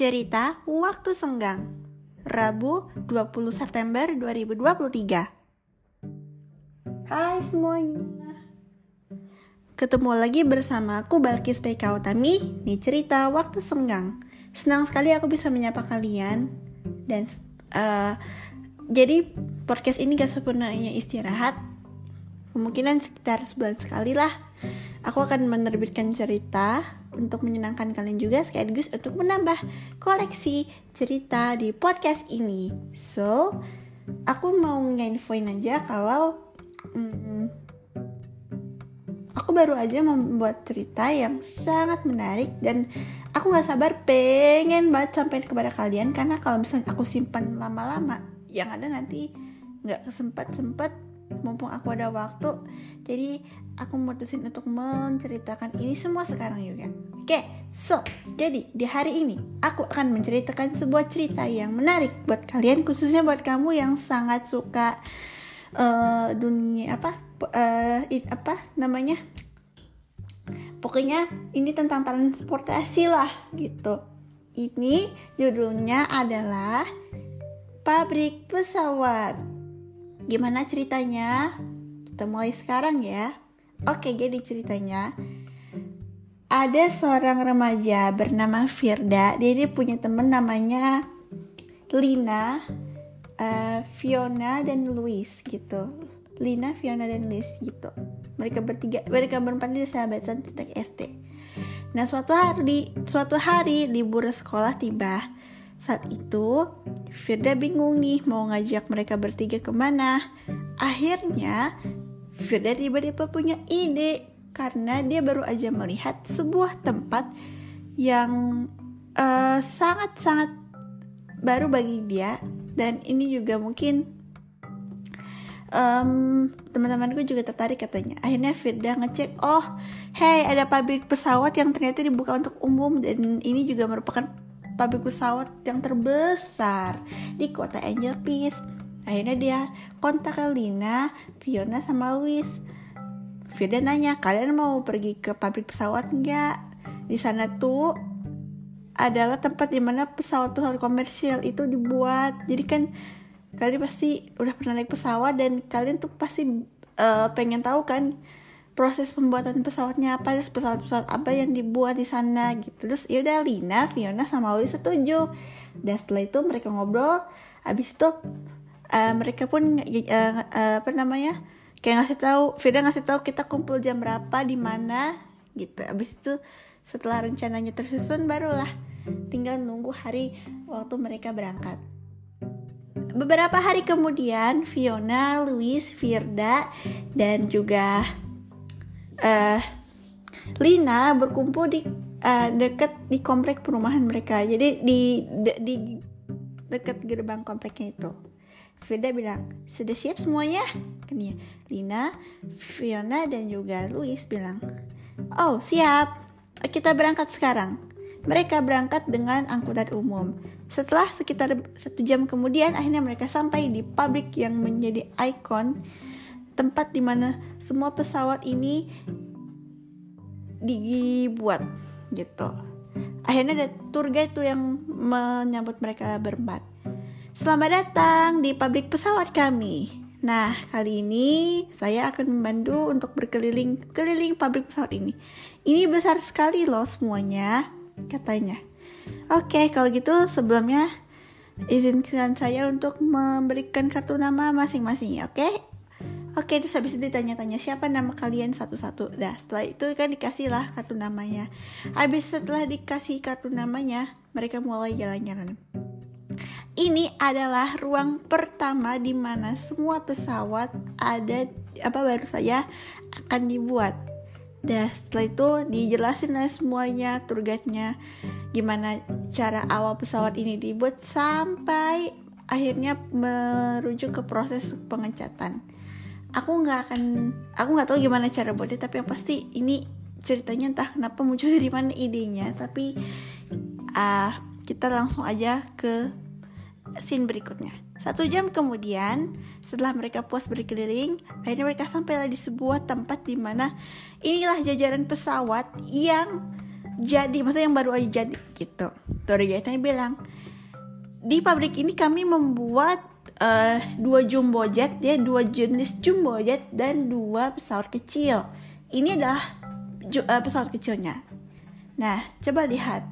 Cerita Waktu Senggang Rabu 20 September 2023 Hai semuanya. Ketemu lagi bersama aku Balkis PK Utami di Cerita Waktu Senggang. Senang sekali aku bisa menyapa kalian. Dan uh, jadi podcast ini gak sepenuhnya istirahat. Kemungkinan sekitar sebulan sekali lah Aku akan menerbitkan cerita untuk menyenangkan kalian juga sekaligus untuk menambah koleksi cerita di podcast ini. So, aku mau nginfoin aja kalau hmm, aku baru aja membuat cerita yang sangat menarik dan aku gak sabar pengen banget sampai kepada kalian karena kalau misalnya aku simpan lama-lama yang ada nanti nggak kesempat sempat mumpung aku ada waktu jadi aku memutusin untuk menceritakan ini semua sekarang juga oke so jadi di hari ini aku akan menceritakan sebuah cerita yang menarik buat kalian khususnya buat kamu yang sangat suka uh, dunia apa uh, it, apa namanya pokoknya ini tentang transportasi lah gitu ini judulnya adalah pabrik pesawat Gimana ceritanya? Kita mulai sekarang ya. Oke, jadi ceritanya ada seorang remaja bernama Firda. Dia, dia punya temen namanya Lina, uh, Fiona dan Louis gitu. Lina, Fiona dan Louis gitu. Mereka bertiga, mereka berempat dia sahabatan sejak SD. Nah, suatu hari, suatu hari libur sekolah tiba saat itu, Firda bingung nih mau ngajak mereka bertiga ke mana. Akhirnya, Firda tiba-tiba punya ide karena dia baru aja melihat sebuah tempat yang eh, sangat-sangat uh, baru bagi dia dan ini juga mungkin um, teman-temanku juga tertarik katanya. Akhirnya Firda ngecek, oh, hey ada pabrik pesawat yang ternyata dibuka untuk umum dan ini juga merupakan pabrik pesawat yang terbesar di kota Angel Peace. Akhirnya dia kontak ke Lina, Fiona, sama Louis. Firda nanya, kalian mau pergi ke pabrik pesawat nggak? Di sana tuh adalah tempat di mana pesawat-pesawat komersial itu dibuat. Jadi kan kalian pasti udah pernah naik pesawat dan kalian tuh pasti uh, pengen tahu kan proses pembuatan pesawatnya apa terus pesawat-pesawat apa yang dibuat di sana gitu terus ya udah Lina Fiona sama Oli setuju dan setelah itu mereka ngobrol abis itu uh, mereka pun uh, uh, apa namanya kayak ngasih tahu Fiona ngasih tahu kita kumpul jam berapa di mana gitu abis itu setelah rencananya tersusun barulah tinggal nunggu hari waktu mereka berangkat beberapa hari kemudian Fiona, Louis, Firda dan juga uh, Lina berkumpul di uh, deket di komplek perumahan mereka. Jadi di de, di dekat gerbang kompleknya itu. Firda bilang, sudah siap semuanya? Kan ya. Lina, Fiona, dan juga Louis bilang, oh siap, kita berangkat sekarang. Mereka berangkat dengan angkutan umum. Setelah sekitar satu jam kemudian, akhirnya mereka sampai di pabrik yang menjadi ikon tempat di mana semua pesawat ini dibuat gitu akhirnya ada tour guide tuh yang menyambut mereka berempat selamat datang di pabrik pesawat kami nah kali ini saya akan membantu untuk berkeliling keliling pabrik pesawat ini ini besar sekali loh semuanya katanya oke kalau gitu sebelumnya izinkan saya untuk memberikan kartu nama masing-masing oke Oke, terus habis itu ditanya-tanya siapa nama kalian satu-satu. Nah, setelah itu kan dikasih lah kartu namanya. Habis setelah dikasih kartu namanya, mereka mulai jalan-jalan. Ini adalah ruang pertama di mana semua pesawat ada apa baru saja akan dibuat. Dah setelah itu dijelasin lah semuanya tour guide-nya gimana cara awal pesawat ini dibuat sampai akhirnya merujuk ke proses pengecatan aku nggak akan aku nggak tahu gimana cara buatnya tapi yang pasti ini ceritanya entah kenapa muncul dari mana idenya tapi uh, kita langsung aja ke scene berikutnya. Satu jam kemudian setelah mereka puas berkeliling akhirnya mereka sampai di sebuah tempat di mana inilah jajaran pesawat yang jadi masa yang baru aja jadi gitu. Tour guide-nya bilang di pabrik ini kami membuat uh, dua jumbo jet ya dua jenis jumbo jet dan dua pesawat kecil. Ini adalah uh, pesawat kecilnya. Nah coba lihat.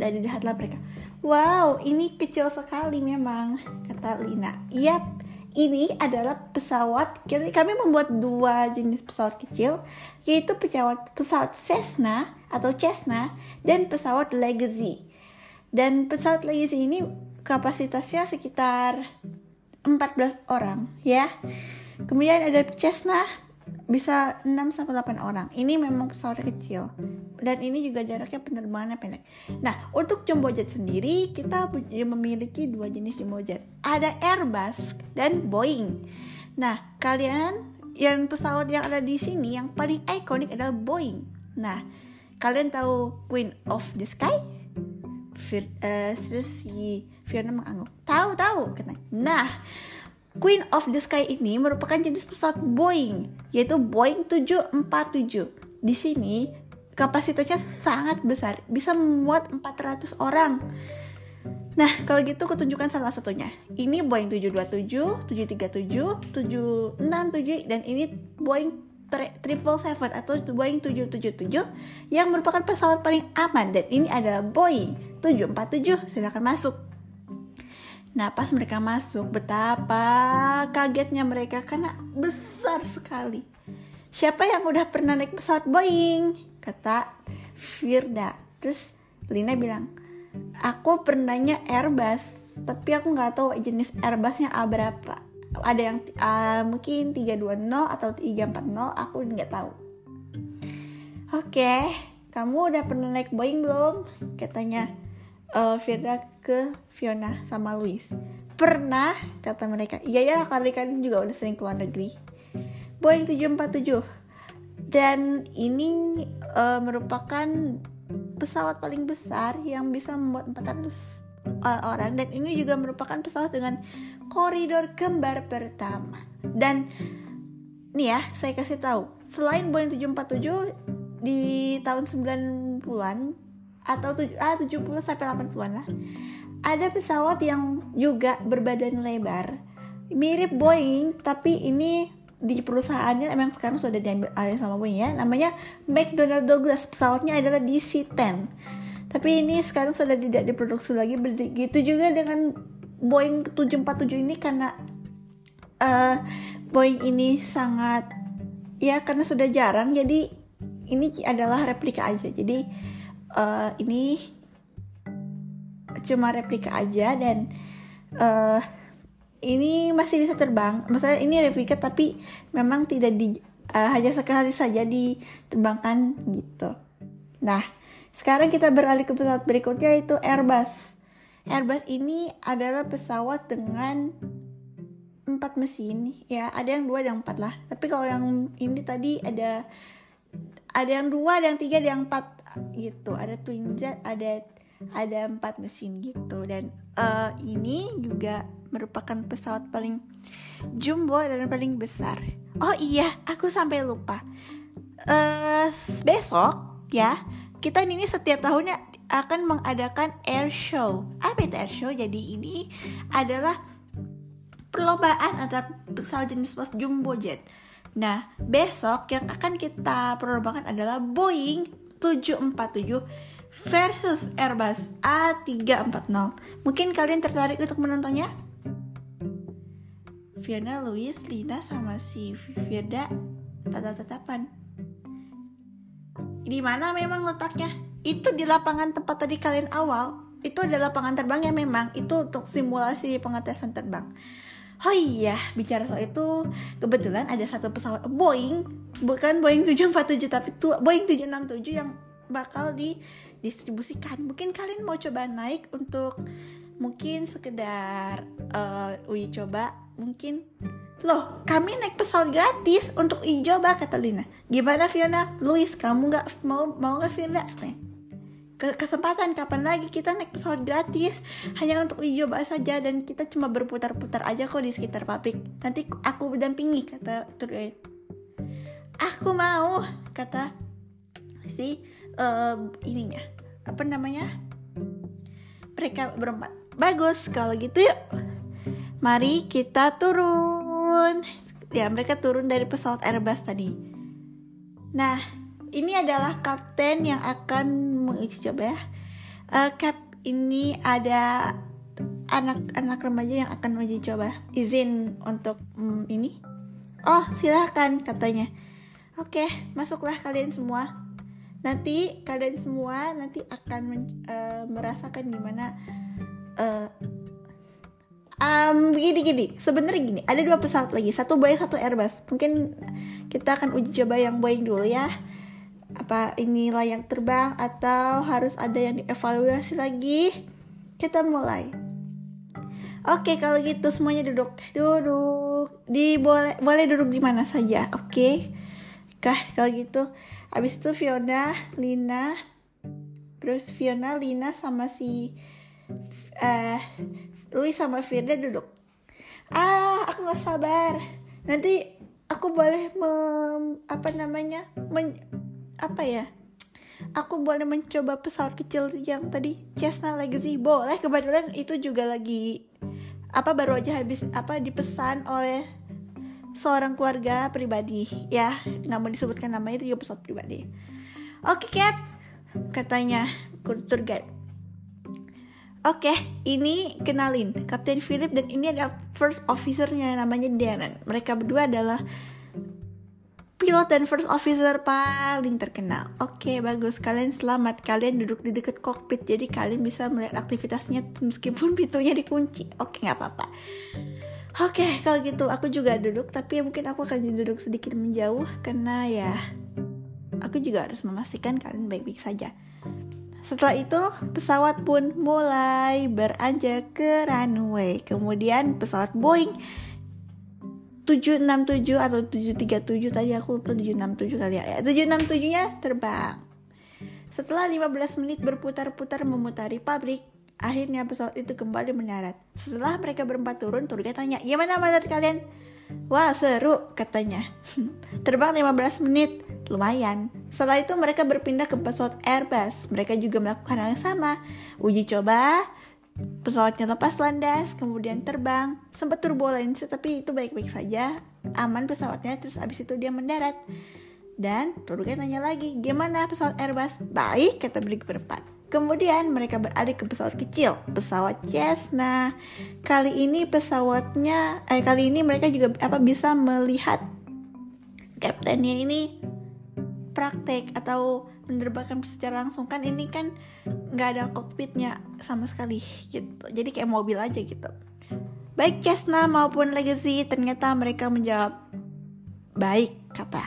Dan lihatlah mereka wow ini kecil sekali memang kata Lina. Yap ini adalah pesawat kami membuat dua jenis pesawat kecil yaitu pesawat pesawat Cessna atau Cessna dan pesawat Legacy. Dan pesawat Legacy ini kapasitasnya sekitar 14 orang ya. Kemudian ada Cessna bisa 6 sampai 8 orang. Ini memang pesawat kecil. Dan ini juga jaraknya penerbangannya pendek. Nah, untuk jumbo jet sendiri kita memiliki dua jenis jumbo jet. Ada Airbus dan Boeing. Nah, kalian yang pesawat yang ada di sini yang paling ikonik adalah Boeing. Nah, kalian tahu Queen of the Sky? Fir, uh, terus si Fiona mengangguk. Tahu tahu. Nah, Queen of the Sky ini merupakan jenis pesawat Boeing, yaitu Boeing 747. Di sini kapasitasnya sangat besar, bisa memuat 400 orang. Nah, kalau gitu aku tunjukkan salah satunya. Ini Boeing 727, 737, 767 dan ini Boeing 777 atau Boeing 777 yang merupakan pesawat paling aman dan ini adalah Boeing 747. Silakan masuk. Nah pas mereka masuk betapa kagetnya mereka karena besar sekali. Siapa yang udah pernah naik pesawat Boeing? Kata Firda. Terus Lina bilang, aku pernahnya Airbus, tapi aku nggak tahu jenis Airbusnya A berapa. Ada yang uh, mungkin 320 atau 340, aku nggak tahu. Oke, kamu udah pernah naik Boeing belum? Katanya uh, Firda ke Fiona sama Louis. Pernah, kata mereka. Iya ya, kali kan juga udah sering keluar negeri. Boeing 747. Dan ini uh, merupakan pesawat paling besar yang bisa membuat 400 uh, eh, orang dan ini juga merupakan pesawat dengan koridor kembar pertama. Dan nih ya, saya kasih tahu, selain Boeing 747 di tahun 90-an atau ah, 70 sampai 80-an lah. Ada pesawat yang juga berbadan lebar. Mirip Boeing, tapi ini di perusahaannya emang sekarang sudah diambil alih sama Boeing ya. Namanya McDonnell Douglas. Pesawatnya adalah DC-10. Tapi ini sekarang sudah tidak diproduksi lagi. Begitu juga dengan Boeing 747 ini karena uh, Boeing ini sangat ya karena sudah jarang jadi ini adalah replika aja. Jadi uh, ini cuma replika aja dan uh, ini masih bisa terbang. Maksudnya ini replika tapi memang tidak di uh, hanya sekali saja diterbangkan gitu. Nah, sekarang kita beralih ke pesawat berikutnya yaitu Airbus. Airbus ini adalah pesawat dengan empat mesin ya ada yang dua ada yang empat lah tapi kalau yang ini tadi ada ada yang dua ada yang tiga ada yang empat gitu. Ada twin jet ada ada empat mesin gitu. Dan uh, ini juga merupakan pesawat paling jumbo dan paling besar. Oh iya aku sampai lupa. Uh, besok ya kita ini setiap tahunnya akan mengadakan air show. Apa itu air show? Jadi ini adalah perlombaan antara pesawat jenis pos jumbo jet Nah, besok yang akan kita perlombakan adalah Boeing 747 versus Airbus A340. Mungkin kalian tertarik untuk menontonnya? Fiona, Louis, Lina, sama si Firda tatap-tatapan. Di mana memang letaknya? Itu di lapangan tempat tadi kalian awal. Itu ada lapangan terbang ya memang. Itu untuk simulasi pengetesan terbang. Oh iya, bicara soal itu, kebetulan ada satu pesawat Boeing, bukan Boeing 747 tapi tu, Boeing 767 yang bakal didistribusikan. Mungkin kalian mau coba naik untuk mungkin sekedar uh, uji coba, mungkin Loh, kami naik pesawat gratis untuk uji coba kata Lina. Gimana Fiona? Louis, kamu nggak mau mau nggak Fiona? Nih kesempatan kapan lagi kita naik pesawat gratis. Hanya untuk uji coba saja dan kita cuma berputar-putar aja kok di sekitar pabrik. Nanti aku dampingi kata tour aku mau kata si uh, ininya. Apa namanya? Mereka berempat. Bagus kalau gitu yuk. Mari kita turun. Ya mereka turun dari pesawat Airbus tadi. Nah ini adalah kapten yang akan menguji coba ya. Uh, cap ini ada anak-anak remaja yang akan menguji coba. Izin untuk um, ini? Oh silahkan katanya. Oke masuklah kalian semua. Nanti kalian semua nanti akan men, uh, merasakan gimana uh, um, gini gini. Sebenarnya gini ada dua pesawat lagi. Satu Boeing satu Airbus. Mungkin kita akan uji coba yang Boeing dulu ya apa ini layak terbang atau harus ada yang dievaluasi lagi kita mulai oke kalau gitu semuanya duduk duduk di boleh boleh duduk di mana saja oke kah kalau gitu Abis itu Fiona, Lina, terus Fiona, Lina sama si uh, Louis sama Firda duduk. Ah, aku gak sabar. Nanti aku boleh mem, apa namanya? Men, apa ya? Aku boleh mencoba pesawat kecil yang tadi Cessna Legacy. Boleh, kebetulan itu juga lagi apa baru aja habis apa dipesan oleh seorang keluarga pribadi ya nggak mau disebutkan namanya itu juga pesawat pribadi oke okay, Cat katanya tour guide Oke, okay, ini kenalin Kapten Philip dan ini adalah first officernya namanya Darren. Mereka berdua adalah pilot dan first officer paling terkenal. Oke, okay, bagus. Kalian selamat. Kalian duduk di dekat kokpit, jadi kalian bisa melihat aktivitasnya meskipun pintunya dikunci. Oke, okay, nggak apa-apa. Oke, okay, kalau gitu aku juga duduk, tapi mungkin aku akan duduk sedikit menjauh karena ya aku juga harus memastikan kalian baik-baik saja. Setelah itu, pesawat pun mulai beranjak ke runway. Kemudian pesawat Boeing 767 atau 737 tadi aku lupa 767 kali ya. 767-nya terbang. Setelah 15 menit berputar-putar memutari pabrik, Akhirnya pesawat itu kembali mendarat. Setelah mereka berempat turun, Turga tanya, gimana menurut kalian? Wah seru katanya. Terbang 15 menit, lumayan. Setelah itu mereka berpindah ke pesawat Airbus. Mereka juga melakukan hal yang sama. Uji coba, pesawatnya lepas landas, kemudian terbang. Sempat turbulensi tapi itu baik-baik saja. Aman pesawatnya, terus abis itu dia mendarat. Dan Turga tanya lagi, gimana pesawat Airbus? Baik, kata Brig berempat. Kemudian mereka beralih ke pesawat kecil, pesawat Cessna. Kali ini pesawatnya, eh kali ini mereka juga apa bisa melihat kaptennya ini praktek atau menerbangkan secara langsung kan ini kan nggak ada kokpitnya sama sekali gitu. Jadi kayak mobil aja gitu. Baik Cessna maupun Legacy ternyata mereka menjawab baik kata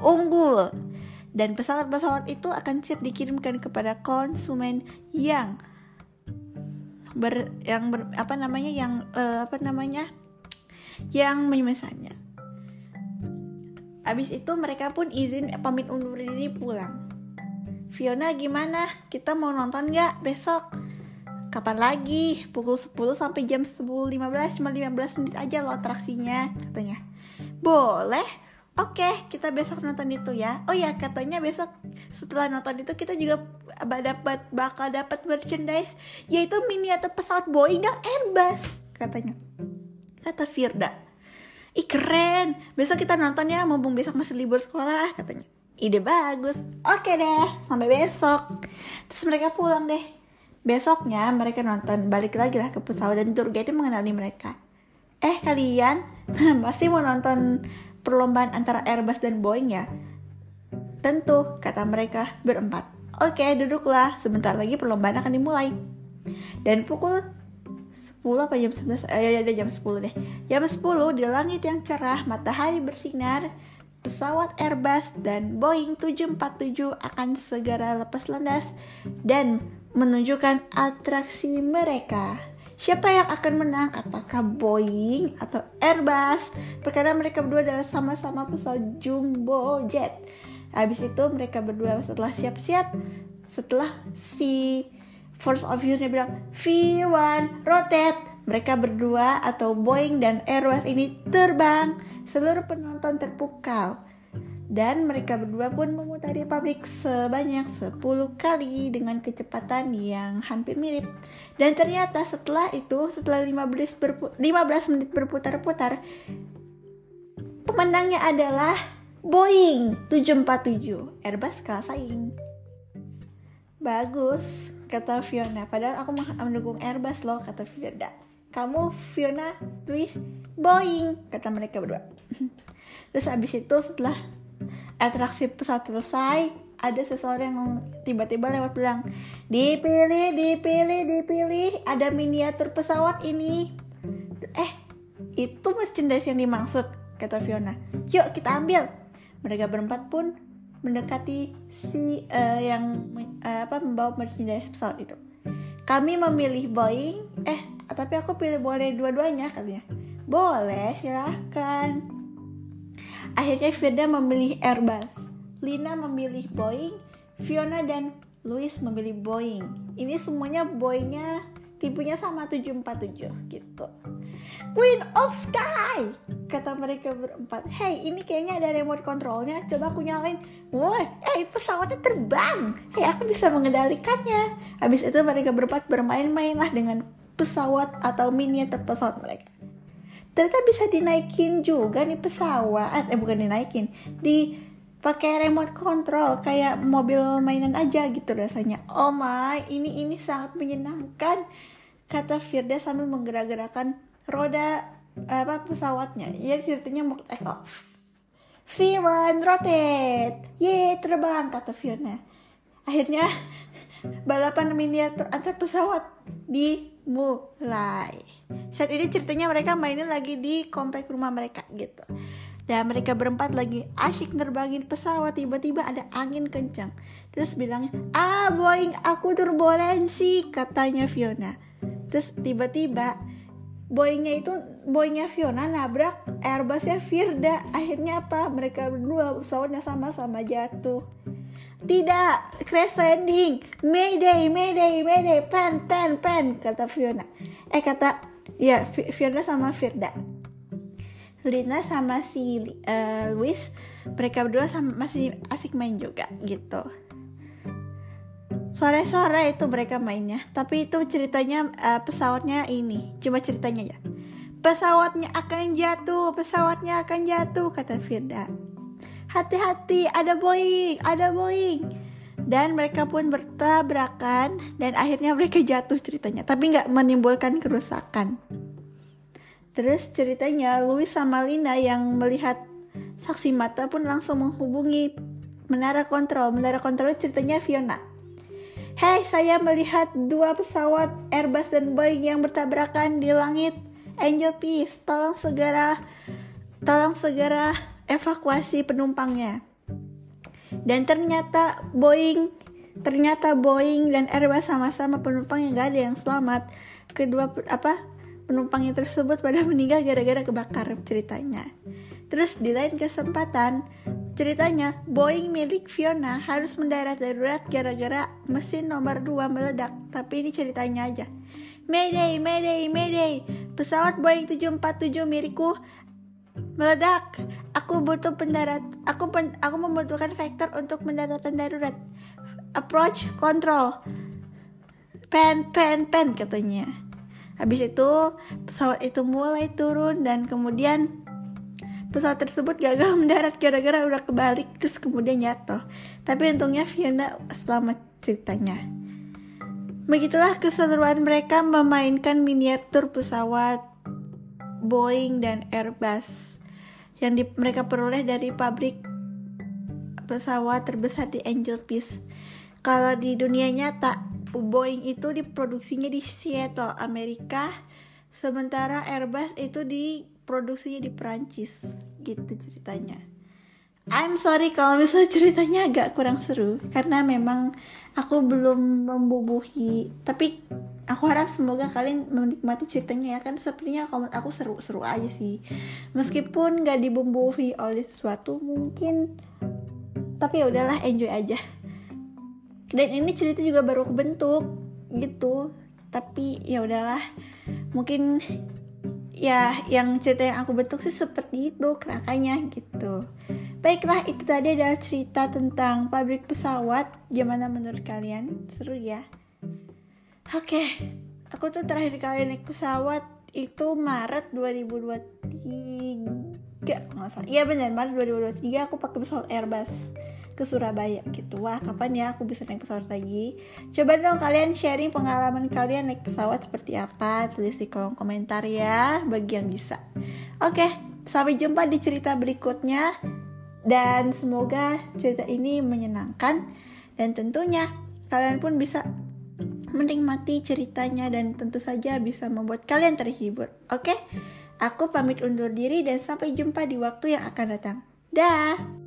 unggul dan pesawat-pesawat itu akan siap dikirimkan kepada konsumen yang ber yang ber, apa namanya yang uh, apa namanya yang memesannya. Habis itu mereka pun izin pamit undur diri pulang. Fiona gimana? Kita mau nonton nggak besok? Kapan lagi? Pukul 10 sampai jam 10.15 cuma 15 menit aja lo atraksinya katanya. Boleh, Oke, okay, kita besok nonton itu ya. Oh ya, katanya besok setelah nonton itu kita juga dapat bakal dapat merchandise yaitu miniatur pesawat Boeing dan Airbus katanya. Kata Firda. Ih keren, besok kita nonton ya mumpung besok masih libur sekolah katanya. Ide bagus. Oke deh, sampai besok. Terus mereka pulang deh. Besoknya mereka nonton balik lagi lah ke pesawat dan tour guide mengenali mereka. Eh kalian masih mau nonton perlombaan antara Airbus dan Boeing ya? Tentu, kata mereka berempat. Oke, duduklah. Sebentar lagi perlombaan akan dimulai. Dan pukul 10 apa jam 11? Eh, ada jam 10 deh. Jam 10 di langit yang cerah, matahari bersinar, pesawat Airbus dan Boeing 747 akan segera lepas landas dan menunjukkan atraksi mereka. Siapa yang akan menang? Apakah Boeing atau Airbus? Perkara mereka berdua adalah sama-sama pesawat jumbo jet. Habis itu mereka berdua setelah siap-siap, setelah si first officernya bilang V1 rotate, mereka berdua atau Boeing dan Airbus ini terbang. Seluruh penonton terpukau dan mereka berdua pun memutari pabrik sebanyak 10 kali dengan kecepatan yang hampir mirip. Dan ternyata setelah itu, setelah 15, berpu 15 menit berputar-putar, pemenangnya adalah Boeing 747. Airbus kalah saing. Bagus, kata Fiona. Padahal aku mendukung Airbus loh, kata Fiona. Kamu Fiona tulis Boeing, kata mereka berdua. Terus abis itu setelah atraksi pesawat selesai ada seseorang yang tiba-tiba lewat bilang dipilih dipilih dipilih ada miniatur pesawat ini. Eh itu merchandise yang dimaksud kata Fiona. Yuk kita ambil. Mereka berempat pun mendekati si uh, yang uh, apa membawa merchandise pesawat itu kami memilih Boeing eh tapi aku pilih boleh dua-duanya katanya boleh silahkan Akhirnya Firda memilih Airbus, Lina memilih Boeing, Fiona dan Louis memilih Boeing. Ini semuanya Boeingnya tipenya sama 747 gitu. Queen of Sky kata mereka berempat. Hey ini kayaknya ada remote controlnya. Coba aku nyalain. Woi, eh pesawatnya terbang. Hey aku bisa mengendalikannya. Habis itu mereka berempat bermain-main lah dengan pesawat atau miniatur pesawat mereka ternyata bisa dinaikin juga nih pesawat eh bukan dinaikin di pakai remote control kayak mobil mainan aja gitu rasanya oh my ini ini sangat menyenangkan kata Firda sambil menggerak-gerakan roda apa pesawatnya. Ya ceritanya mau take off Firan rotate. Ye terbang kata Fiona. Akhirnya balapan miniatur antar pesawat dimulai. Saat ini ceritanya mereka mainnya lagi di komplek rumah mereka gitu. Dan mereka berempat lagi asyik nerbangin pesawat. Tiba-tiba ada angin kencang. Terus bilangnya ah Boeing aku turbulensi katanya Fiona. Terus tiba-tiba Boeingnya itu Boeingnya Fiona nabrak Airbusnya Firda. Akhirnya apa? Mereka berdua pesawatnya sama-sama jatuh. Tidak crash landing. Mayday Mayday Mayday. Pen pen pen kata Fiona. Eh kata ya Firda sama Firda. Lina sama si uh, Luis mereka berdua sama, masih asik main juga gitu sore-sore itu mereka mainnya. Tapi itu ceritanya uh, pesawatnya ini. Cuma ceritanya ya pesawatnya akan jatuh pesawatnya akan jatuh kata Firda. Hati-hati ada Boeing ada Boeing. Dan mereka pun bertabrakan dan akhirnya mereka jatuh ceritanya. Tapi nggak menimbulkan kerusakan. Terus ceritanya Louis sama Lina yang melihat saksi mata pun langsung menghubungi menara kontrol. Menara kontrol ceritanya Fiona Hei, saya melihat dua pesawat Airbus dan Boeing yang bertabrakan di langit. Angel Peace, tolong segera tolong segera evakuasi penumpangnya. Dan ternyata Boeing ternyata Boeing dan Airbus sama-sama penumpang yang gak ada yang selamat. Kedua apa penumpangnya tersebut pada meninggal gara-gara kebakar ceritanya. Terus di lain kesempatan ceritanya Boeing milik Fiona harus mendarat darurat gara-gara mesin nomor 2 meledak tapi ini ceritanya aja Mayday, Mayday, Mayday Pesawat Boeing 747 milikku meledak. Aku butuh pendarat. Aku pen, aku membutuhkan vektor untuk pendaratan darurat. Approach control. Pen, pen, pen katanya. Habis itu pesawat itu mulai turun dan kemudian pesawat tersebut gagal mendarat gara-gara udah kebalik terus kemudian jatuh. Tapi untungnya Fiona selamat ceritanya. Begitulah keseruan mereka memainkan miniatur pesawat Boeing dan Airbus yang di, mereka peroleh dari pabrik pesawat terbesar di Angel Peace. Kalau di dunia nyata, Boeing itu diproduksinya di Seattle, Amerika, sementara Airbus itu diproduksinya di Perancis. Gitu ceritanya. I'm sorry kalau misalnya ceritanya agak kurang seru karena memang aku belum membubuhi tapi aku harap semoga kalian menikmati ceritanya ya kan sepertinya kalau aku seru-seru aja sih meskipun gak dibumbui oleh sesuatu mungkin tapi ya udahlah enjoy aja dan ini cerita juga baru kebentuk gitu tapi ya udahlah mungkin ya yang cerita yang aku bentuk sih seperti itu kerakanya gitu Baiklah, itu tadi adalah cerita tentang pabrik pesawat. Gimana menurut kalian? Seru ya? Oke, aku tuh terakhir kali naik pesawat itu Maret 2023 nggak salah. Iya benar, Maret 2023 aku pakai pesawat Airbus ke Surabaya gitu. Wah, kapan ya aku bisa naik pesawat lagi? Coba dong kalian sharing pengalaman kalian naik pesawat seperti apa? Tulis di kolom komentar ya, bagi yang bisa. Oke, sampai jumpa di cerita berikutnya dan semoga cerita ini menyenangkan dan tentunya kalian pun bisa menikmati ceritanya dan tentu saja bisa membuat kalian terhibur. Oke, aku pamit undur diri dan sampai jumpa di waktu yang akan datang. Dah.